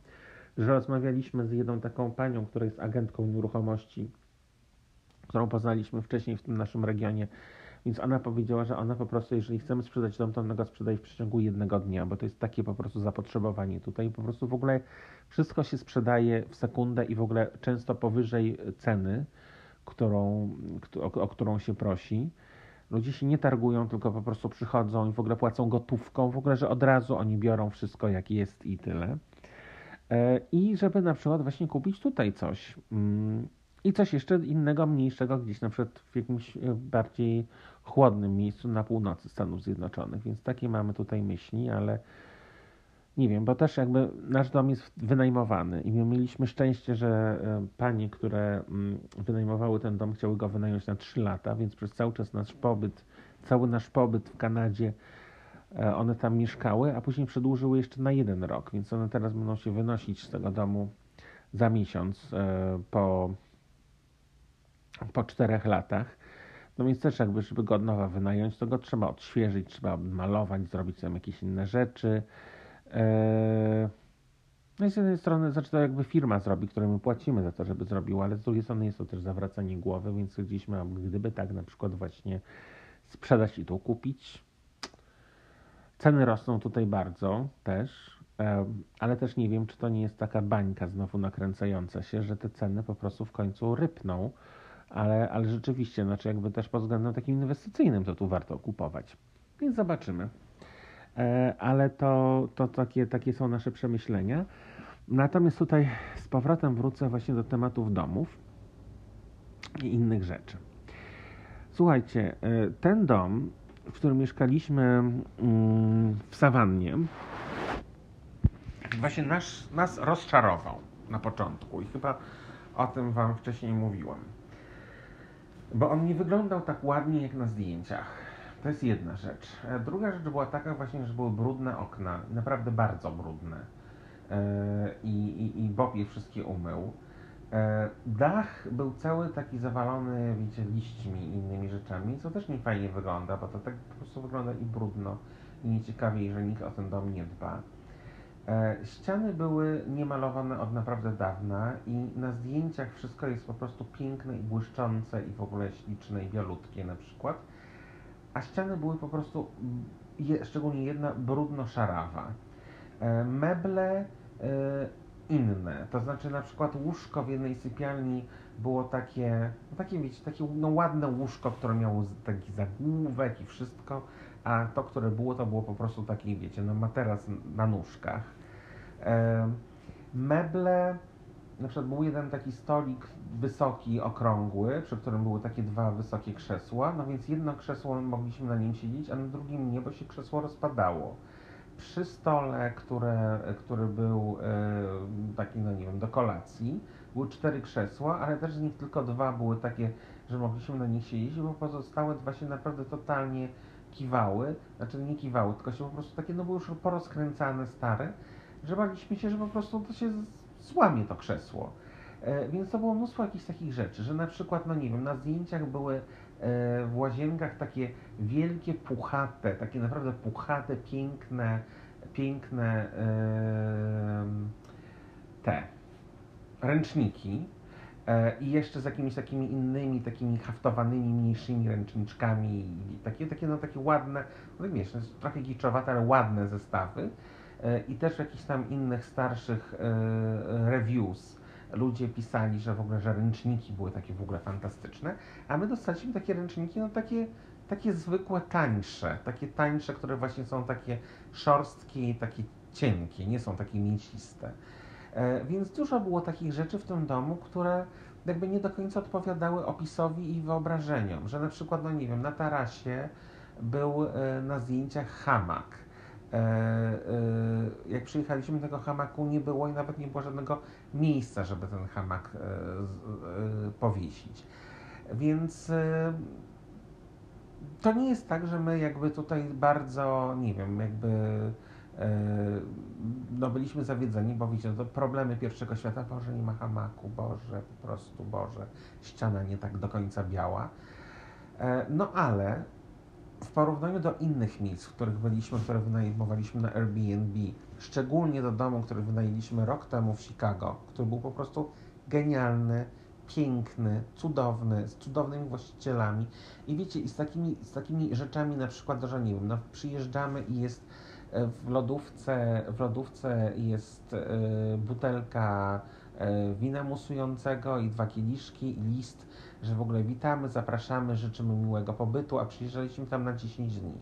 Że rozmawialiśmy z jedną taką panią, która jest agentką nieruchomości, którą poznaliśmy wcześniej w tym naszym regionie, więc ona powiedziała, że ona po prostu, jeżeli chcemy sprzedać dom, to ona go sprzedaje w przeciągu jednego dnia, bo to jest takie po prostu zapotrzebowanie tutaj. Po prostu w ogóle wszystko się sprzedaje w sekundę i w ogóle często powyżej ceny którą, o, o którą się prosi. Ludzie się nie targują, tylko po prostu przychodzą i w ogóle płacą gotówką, w ogóle, że od razu oni biorą wszystko jak jest i tyle. E, I żeby na przykład właśnie kupić tutaj coś. Mm, I coś jeszcze innego, mniejszego, gdzieś na przykład w jakimś e, bardziej chłodnym miejscu na północy Stanów Zjednoczonych. Więc takie mamy tutaj myśli, ale nie wiem, bo też jakby nasz dom jest wynajmowany i my mieliśmy szczęście, że e, panie, które mm, wynajmowały ten dom, chciały go wynająć na 3 lata, więc przez cały czas nasz pobyt, cały nasz pobyt w Kanadzie, e, one tam mieszkały, a później przedłużyły jeszcze na jeden rok, więc one teraz będą się wynosić z tego domu za miesiąc e, po, po czterech latach. No więc też jakby, żeby go od nowa wynająć, to go trzeba odświeżyć, trzeba malować, zrobić tam jakieś inne rzeczy. E, no z jednej strony, znaczy to jakby firma zrobi, której my płacimy za to, żeby zrobiła, ale z drugiej strony jest to też zawracanie głowy, więc stwierdziliśmy, gdyby tak na przykład właśnie sprzedać i tu kupić. Ceny rosną tutaj bardzo też, ale też nie wiem, czy to nie jest taka bańka znowu nakręcająca się, że te ceny po prostu w końcu rypną, ale, ale rzeczywiście, znaczy jakby też pod względem takim inwestycyjnym to tu warto kupować. Więc zobaczymy. E, ale to, to takie, takie są nasze przemyślenia. Natomiast tutaj z powrotem wrócę właśnie do tematów domów i innych rzeczy. Słuchajcie, e, ten dom, w którym mieszkaliśmy mm, w Sawannie, właśnie nas, nas rozczarował na początku i chyba o tym Wam wcześniej mówiłem. Bo on nie wyglądał tak ładnie jak na zdjęciach. To jest jedna rzecz. E, druga rzecz była taka właśnie, że były brudne okna, naprawdę bardzo brudne. E, I, i, i Bob je wszystkie umył. E, dach był cały taki zawalony, wiecie, liśćmi i innymi rzeczami, co też nie fajnie wygląda, bo to tak po prostu wygląda i brudno, i nieciekawie, że nikt o ten dom nie dba. Ściany były niemalowane od naprawdę dawna i na zdjęciach wszystko jest po prostu piękne i błyszczące i w ogóle śliczne i bialutkie na przykład a ściany były po prostu, je, szczególnie jedna, brudno-szarawa. E, meble e, inne, to znaczy na przykład łóżko w jednej sypialni było takie, no takie wiecie, takie no, ładne łóżko, które miało taki zagłówek i wszystko, a to, które było, to było po prostu taki, wiecie, no materac na nóżkach. E, meble na przykład był jeden taki stolik wysoki, okrągły, przy którym były takie dwa wysokie krzesła, no więc jedno krzesło mogliśmy na nim siedzieć, a na drugim nie, bo się krzesło rozpadało. Przy stole, które, który był e, taki, no nie wiem, do kolacji, były cztery krzesła, ale też z nich tylko dwa były takie, że mogliśmy na nich siedzieć, bo pozostałe dwa się naprawdę totalnie kiwały, znaczy nie kiwały, tylko się po prostu takie, no były już porozkręcane, stare, że baliśmy się, że po prostu to się złamie to krzesło. E, więc to było mnóstwo jakichś takich rzeczy, że na przykład, no nie wiem, na zdjęciach były e, w łazienkach takie wielkie, puchate, takie naprawdę puchate, piękne, piękne te ręczniki e, i jeszcze z jakimiś takimi innymi, takimi haftowanymi, mniejszymi ręczniczkami, takie, takie, no, takie ładne, no wiesz, trochę giczowate, ale ładne zestawy. E, i też jakichś tam innych starszych e, reviews ludzie pisali, że w ogóle, że ręczniki były takie w ogóle fantastyczne, a my dostaliśmy takie ręczniki, no takie, takie zwykłe, tańsze, takie tańsze, które właśnie są takie szorstkie takie cienkie, nie są takie mięsiste. E, więc dużo było takich rzeczy w tym domu, które jakby nie do końca odpowiadały opisowi i wyobrażeniom, że na przykład, no nie wiem, na tarasie był na zdjęciach hamak, jak przyjechaliśmy tego hamaku nie było i nawet nie było żadnego miejsca, żeby ten hamak e, powiesić. Więc to nie jest tak, że my jakby tutaj bardzo, nie wiem, jakby no byliśmy zawiedzeni, bo widzicie, to problemy pierwszego świata, Boże, nie ma hamaku, Boże, po prostu, Boże, ściana nie tak do końca biała. No ale w porównaniu do innych miejsc, w których byliśmy, które wynajmowaliśmy na Airbnb, szczególnie do domu, który wynajęliśmy rok temu w Chicago, który był po prostu genialny, piękny, cudowny, z cudownymi właścicielami. I wiecie, i z takimi, z takimi rzeczami na przykład, że nie wiem, no, przyjeżdżamy i jest e, w lodówce, w lodówce jest y, butelka y, wina musującego i dwa kieliszki i list że w ogóle witamy, zapraszamy, życzymy miłego pobytu, a przyjeżdżaliśmy tam na 10 dni,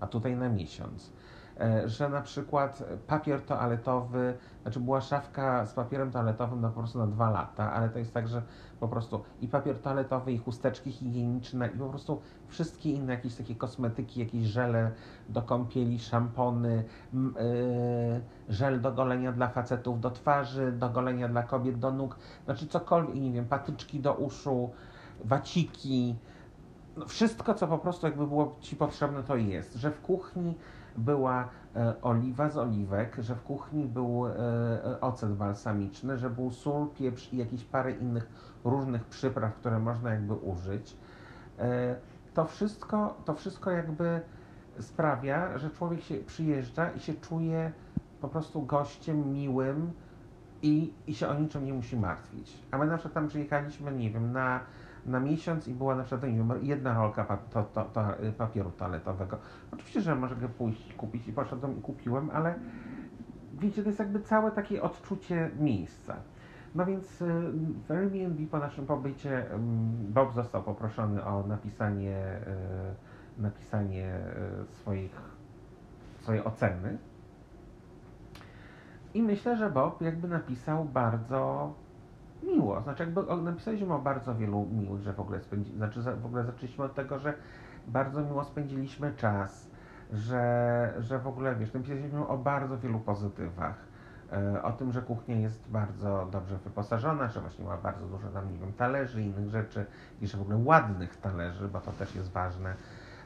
a tutaj na miesiąc. E, że na przykład papier toaletowy, znaczy była szafka z papierem toaletowym na po prostu na dwa lata, ale to jest tak, że po prostu i papier toaletowy, i chusteczki higieniczne, i po prostu wszystkie inne jakieś takie kosmetyki, jakieś żele do kąpieli, szampony, yy, żel do golenia dla facetów do twarzy, do golenia dla kobiet do nóg, znaczy cokolwiek, nie wiem, patyczki do uszu, waciki, no wszystko, co po prostu jakby było Ci potrzebne, to jest, że w kuchni była e, oliwa z oliwek, że w kuchni był e, e, ocet balsamiczny, że był sól, pieprz i jakieś parę innych różnych przypraw, które można jakby użyć. To wszystko, to wszystko jakby sprawia, że człowiek się przyjeżdża i się czuje po prostu gościem miłym i, i się o niczym nie musi martwić. A my na przykład tam przyjechaliśmy, nie wiem, na na miesiąc i była na przykład jedna rolka pa, to, to, to, y, papieru toaletowego. Oczywiście, że może go pójść kupić i poszedłem i kupiłem, ale wiecie, to jest jakby całe takie odczucie miejsca. No więc y, w Airbnb po naszym pobycie Bob został poproszony o napisanie, y, napisanie swoich, swojej oceny. I myślę, że Bob jakby napisał bardzo miło. Znaczy, jakby napisaliśmy o bardzo wielu miłych, że w ogóle spędzi, znaczy w ogóle zaczęliśmy od tego, że bardzo miło spędziliśmy czas, że, że w ogóle wiesz, napisaliśmy o bardzo wielu pozytywach. E, o tym, że kuchnia jest bardzo dobrze wyposażona, że właśnie ma bardzo dużo tam, nie wiem, talerzy, innych rzeczy i że w ogóle ładnych talerzy, bo to też jest ważne,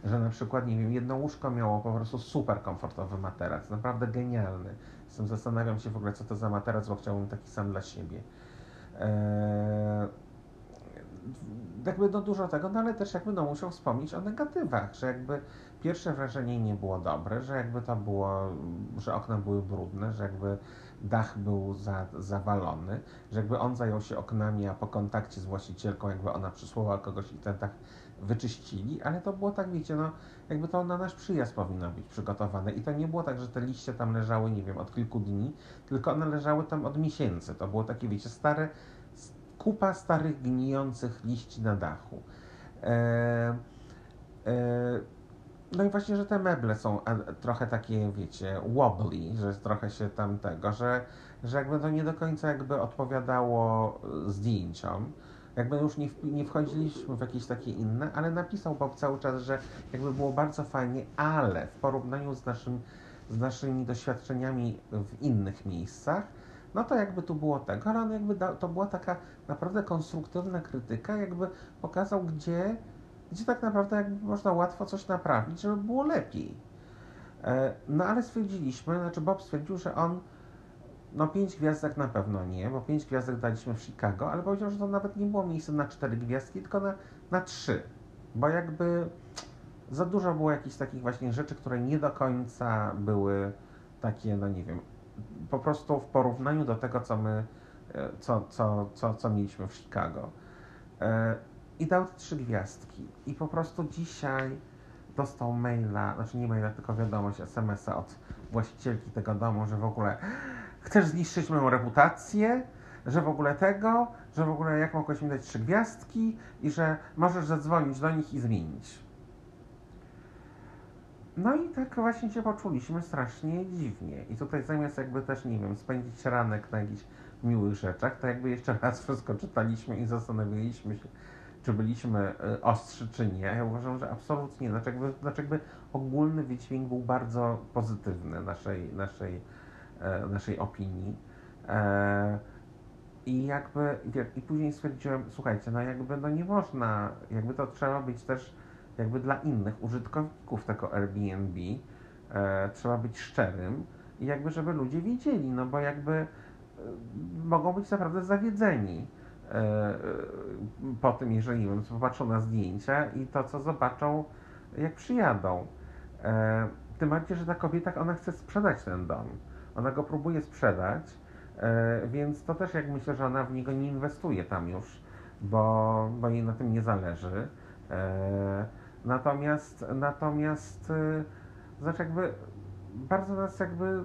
że na przykład, nie wiem, jedno łóżko miało po prostu super komfortowy materac, naprawdę genialny. Jestem zastanawiam się w ogóle, co to za materac, bo chciałbym taki sam dla siebie. Eee, jakby no dużo tego, no ale też jakby no musiał wspomnieć o negatywach, że jakby pierwsze wrażenie nie było dobre, że jakby to było, że okna były brudne, że jakby dach był za, zawalony, że jakby on zajął się oknami, a po kontakcie z właścicielką jakby ona przysłała kogoś i ten dach wyczyścili, ale to było tak, wiecie, no jakby to na nasz przyjazd powinno być przygotowane i to nie było tak, że te liście tam leżały, nie wiem, od kilku dni, tylko one leżały tam od miesięcy. To było takie, wiecie, stare, kupa starych, gnijących liści na dachu. E, e, no i właśnie, że te meble są trochę takie, wiecie, wobbly, że trochę się tam tego, że, że jakby to nie do końca jakby odpowiadało zdjęciom jakby już nie, nie wchodziliśmy w jakieś takie inne, ale napisał Bob cały czas, że jakby było bardzo fajnie, ale w porównaniu z, naszym, z naszymi doświadczeniami w innych miejscach, no to jakby tu było tego, ale on jakby da, to była taka naprawdę konstruktywna krytyka, jakby pokazał, gdzie, gdzie tak naprawdę jakby można łatwo coś naprawić, żeby było lepiej. E, no ale stwierdziliśmy, znaczy Bob stwierdził, że on no pięć gwiazdek na pewno nie, bo pięć gwiazdek daliśmy w Chicago, ale powiedział, że to nawet nie było miejsce na cztery gwiazdki, tylko na, na trzy. Bo jakby za dużo było jakichś takich właśnie rzeczy, które nie do końca były takie, no nie wiem, po prostu w porównaniu do tego, co my, e, co, co, co, co mieliśmy w Chicago. E, I dał trzy gwiazdki. I po prostu dzisiaj dostał maila, znaczy nie maila, tylko wiadomość, SMS-a od właścicielki tego domu, że w ogóle chcesz zniszczyć moją reputację, że w ogóle tego, że w ogóle jak mogłeś mi dać trzy gwiazdki i że możesz zadzwonić do nich i zmienić. No i tak właśnie się poczuliśmy strasznie dziwnie. I tutaj zamiast jakby też, nie wiem, spędzić ranek na jakichś miłych rzeczach, to jakby jeszcze raz wszystko czytaliśmy i zastanawialiśmy się, czy byliśmy y, ostrzy, czy nie. Ja uważam, że absolutnie. Znaczy jakby, znaczy jakby ogólny wydźwięk był bardzo pozytywny naszej, naszej E, naszej opinii. E, I jakby, i później stwierdziłem, słuchajcie, no jakby no nie można, jakby to trzeba być też jakby dla innych użytkowników tego Airbnb, e, trzeba być szczerym i jakby żeby ludzie wiedzieli, no bo jakby mogą być naprawdę zawiedzeni po tym, jeżeli wiem, popatrzą na zdjęcia i to, co zobaczą, jak przyjadą. Tym bardziej, że ta kobieta, ona chce sprzedać ten dom. Ona go próbuje sprzedać, e, więc to też jak myślę, że ona w niego nie inwestuje tam już, bo, bo jej na tym nie zależy. E, natomiast, natomiast, e, znaczy jakby bardzo nas jakby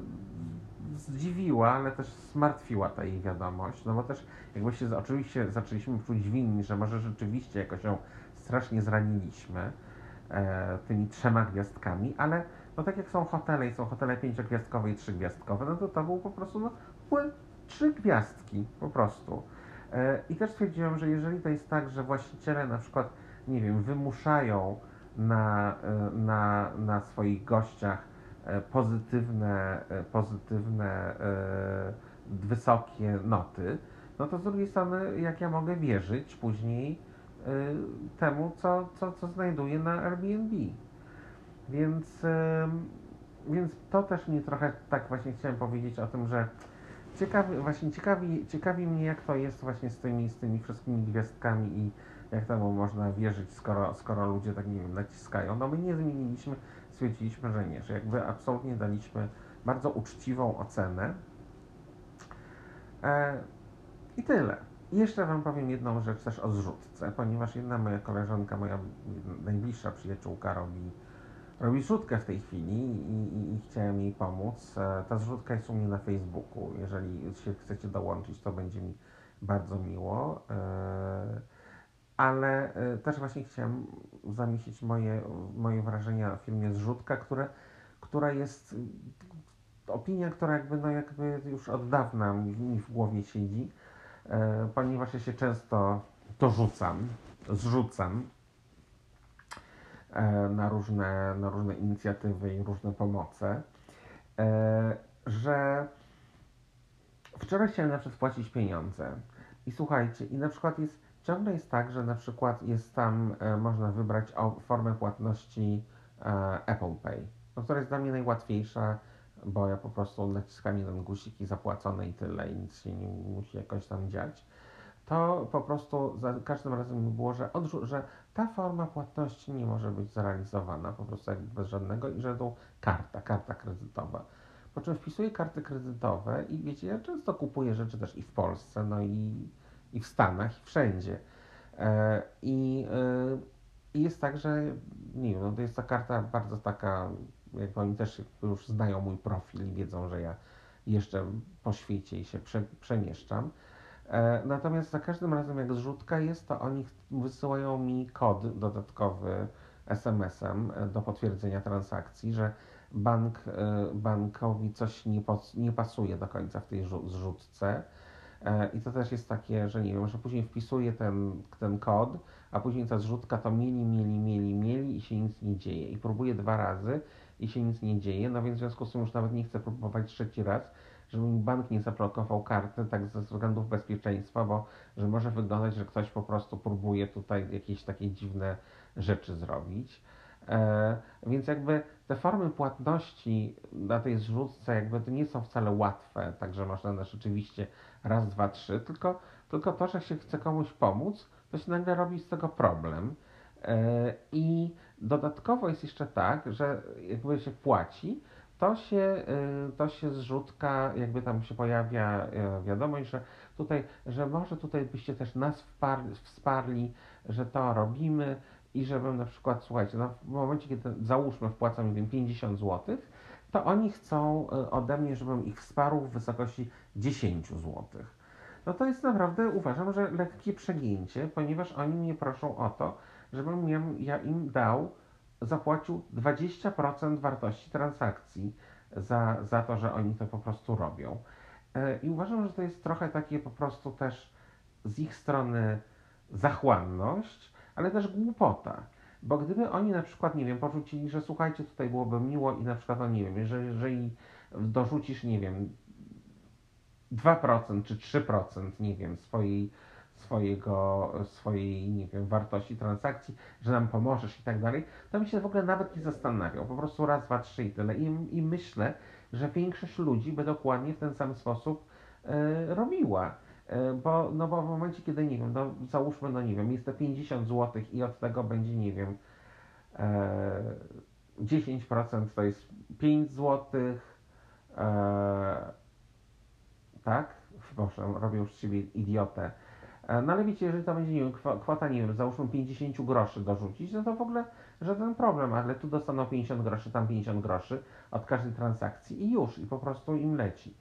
zdziwiła, ale też zmartwiła ta jej wiadomość, no bo też jakby się oczywiście zaczęliśmy czuć winni, że może rzeczywiście jakoś ją strasznie zraniliśmy e, tymi trzema gwiazdkami, ale no tak jak są hotele i są hotele pięciogwiazdkowe i trzygwiazdkowe, no to to był po prostu, no były trzy gwiazdki po prostu. E, I też stwierdziłem, że jeżeli to jest tak, że właściciele na przykład, nie wiem, wymuszają na, e, na, na swoich gościach e, pozytywne, pozytywne, wysokie noty, no to z drugiej strony, jak ja mogę wierzyć później temu, co, co, co znajduję na Airbnb. Więc, więc to też mnie trochę tak właśnie chciałem powiedzieć o tym, że ciekawi, właśnie ciekawi, ciekawi mnie, jak to jest właśnie z tymi, z tymi wszystkimi gwiazdkami i jak temu można wierzyć, skoro, skoro ludzie tak, nie wiem, naciskają. No my nie zmieniliśmy, stwierdziliśmy, że nie, że jakby absolutnie daliśmy bardzo uczciwą ocenę. E, I tyle. Jeszcze Wam powiem jedną rzecz też o zrzutce, ponieważ jedna moja koleżanka, moja najbliższa przyjaciółka robi, robi zrzutkę w tej chwili i, i, i chciałem jej pomóc. E, ta zrzutka jest u mnie na Facebooku. Jeżeli się chcecie dołączyć, to będzie mi bardzo miło. E, ale też właśnie chciałem zamieścić moje, moje wrażenia o filmie Zrzutka, które, która jest opinia, która jakby, no jakby już od dawna mi w głowie siedzi, e, ponieważ ja się często dorzucam, zrzucam e, na, różne, na różne inicjatywy i różne pomoce, e, że wczoraj chciałem na przykład płacić pieniądze. I słuchajcie, i na przykład jest, ciągle jest tak, że na przykład jest tam, e, można wybrać formę płatności e, Apple Pay, no, która jest dla mnie najłatwiejsza, bo ja po prostu naciskam jeden guzik i zapłacone i tyle, i nic się nie musi jakoś tam dziać, to po prostu za każdym razem było, że, że ta forma płatności nie może być zrealizowana po prostu jakby bez żadnego i to karta, karta kredytowa. Po czym wpisuję karty kredytowe i wiecie, ja często kupuję rzeczy też i w Polsce, no i, i w Stanach, i wszędzie. E, I e, jest tak, że nie wiem, no to jest ta karta bardzo taka jak oni też już znają mój profil i wiedzą, że ja jeszcze po świecie się prze, przemieszczam. E, natomiast za każdym razem, jak zrzutka jest, to oni wysyłają mi kod dodatkowy SMS-em e, do potwierdzenia transakcji, że bank, e, bankowi coś nie, nie pasuje do końca w tej zrzutce. I to też jest takie, że nie wiem, że później wpisuję ten, ten kod, a później ta zrzutka to mieli, mieli, mieli, mieli i się nic nie dzieje. I próbuję dwa razy i się nic nie dzieje, no więc w związku z tym już nawet nie chcę próbować trzeci raz, bank nie zablokował karty tak ze względów bezpieczeństwa, bo że może wyglądać, że ktoś po prostu próbuje tutaj jakieś takie dziwne rzeczy zrobić. E, więc jakby te formy płatności na tej zrzutce jakby to nie są wcale łatwe, także można na rzeczywiście raz, dwa, trzy, tylko, tylko to, że się chce komuś pomóc, to się nagle robi z tego problem. E, I dodatkowo jest jeszcze tak, że jakby się płaci, to się, e, to się zrzutka, jakby tam się pojawia e, wiadomość, że tutaj, że może tutaj byście też nas wparli, wsparli, że to robimy i żebym na przykład, słuchajcie, no w momencie, kiedy załóżmy wpłacam, nie wiem, 50 zł, to oni chcą ode mnie, żebym ich wsparł w wysokości 10 zł. No to jest naprawdę, uważam, że lekkie przegięcie, ponieważ oni mnie proszą o to, żebym ja im dał, zapłacił 20% wartości transakcji za, za to, że oni to po prostu robią. E, I uważam, że to jest trochę takie po prostu też z ich strony zachłanność, ale też głupota. Bo gdyby oni na przykład, nie wiem, porzucili, że słuchajcie, tutaj byłoby miło i na przykład, no nie wiem, jeżeli, jeżeli dorzucisz, nie wiem, 2% czy 3%, nie wiem, swojej swojego, swojej, nie wiem, wartości transakcji, że nam pomożesz i tak dalej, to bym się w ogóle nawet nie zastanawiał. Po prostu raz, dwa, trzy i tyle. I, i myślę, że większość ludzi by dokładnie w ten sam sposób e, robiła. E, bo, no bo w momencie, kiedy, nie wiem, no załóżmy, no nie wiem, jest to 50 zł i od tego będzie, nie wiem, e, 10% to jest 5 zł, tak? Proszę, robię już z siebie idiotę. E, no ale wiecie, jeżeli to będzie, nie wiem, kwota, nie wiem, załóżmy 50 groszy dorzucić, no to w ogóle żaden problem, ale tu dostaną 50 groszy, tam 50 groszy od każdej transakcji i już, i po prostu im leci.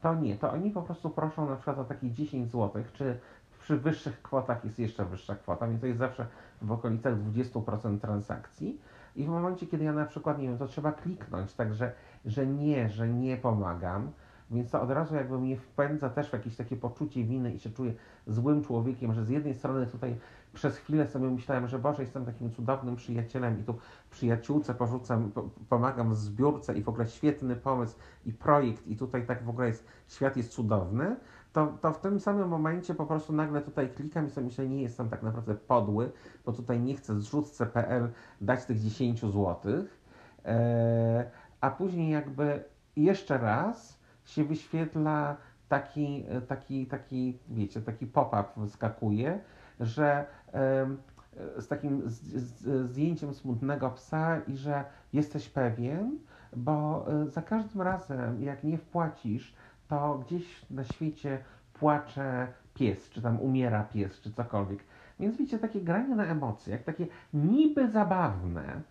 To nie, to oni po prostu proszą na przykład o takie 10 zł, czy przy wyższych kwotach jest jeszcze wyższa kwota, więc to jest zawsze w okolicach 20% transakcji. I w momencie, kiedy ja na przykład, nie wiem, to trzeba kliknąć, także, że nie, że nie pomagam, więc to od razu jakby mnie wpędza też w jakieś takie poczucie winy i się czuję złym człowiekiem, że z jednej strony tutaj przez chwilę sobie myślałem, że Boże, jestem takim cudownym przyjacielem i tu przyjaciółce porzucam, pomagam w zbiórce i w ogóle świetny pomysł i projekt i tutaj tak w ogóle jest, świat jest cudowny, to to, w tym samym momencie po prostu nagle tutaj klikam i sobie myślę, nie jestem tak naprawdę podły, bo tutaj nie chcę zrzutce.pl dać tych 10 zł, e, a później jakby jeszcze raz się wyświetla taki, taki, taki wiecie, taki pop-up wyskakuje, że z takim zdjęciem smutnego psa i że jesteś pewien, bo e, za każdym razem, jak nie wpłacisz, to gdzieś na świecie płacze pies, czy tam umiera pies, czy cokolwiek. Więc wiecie, takie granie na emocjach, takie niby zabawne,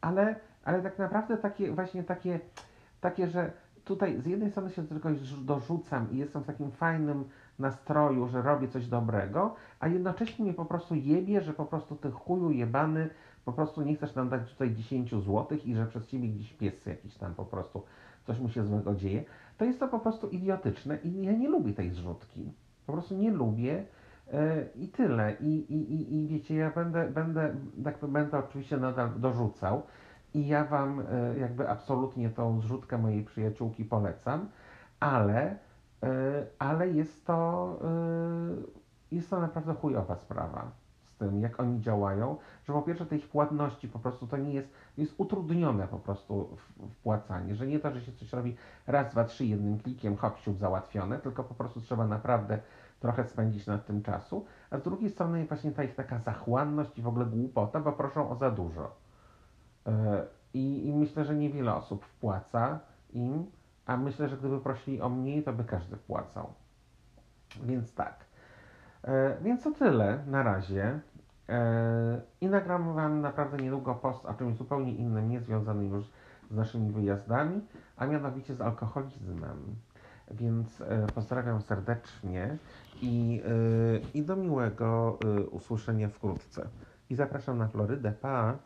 ale, ale tak naprawdę takie właśnie takie, takie, że tutaj z jednej strony się tylko dorzucam i jestem w takim fajnym nastroju, że robię coś dobrego, a jednocześnie mnie po prostu jebie, że po prostu ty chuju jebany, po prostu nie chcesz nam dać tutaj 10 zł i że przez ciebie gdzieś pies jakiś tam po prostu coś mu się złego dzieje, to jest to po prostu idiotyczne i ja nie lubię tej zrzutki. Po prostu nie lubię yy, i tyle. I, i, i, I wiecie, ja będę, będę, tak będę oczywiście nadal dorzucał i ja Wam yy, jakby absolutnie tą zrzutkę mojej przyjaciółki polecam, ale E, ale jest to, e, jest to naprawdę chujowa sprawa z tym, jak oni działają, że po pierwsze te ich płatności po prostu to nie jest, jest utrudnione po prostu wpłacanie, że nie to, że się coś robi raz, dwa, trzy jednym klikiem, hop, załatwione, tylko po prostu trzeba naprawdę trochę spędzić nad tym czasu, a z drugiej strony właśnie ta ich taka zachłanność i w ogóle głupota, bo proszą o za dużo. E, I, i myślę, że niewiele osób wpłaca im, a myślę, że gdyby prosili o mniej, to by każdy wpłacał. Więc tak. E, więc to tyle na razie. E, I nagram Wam naprawdę niedługo post o czymś zupełnie innym, nie związanym już z naszymi wyjazdami, a mianowicie z alkoholizmem. Więc pozdrawiam serdecznie i, i do miłego usłyszenia wkrótce. I zapraszam na Florydę. Pa!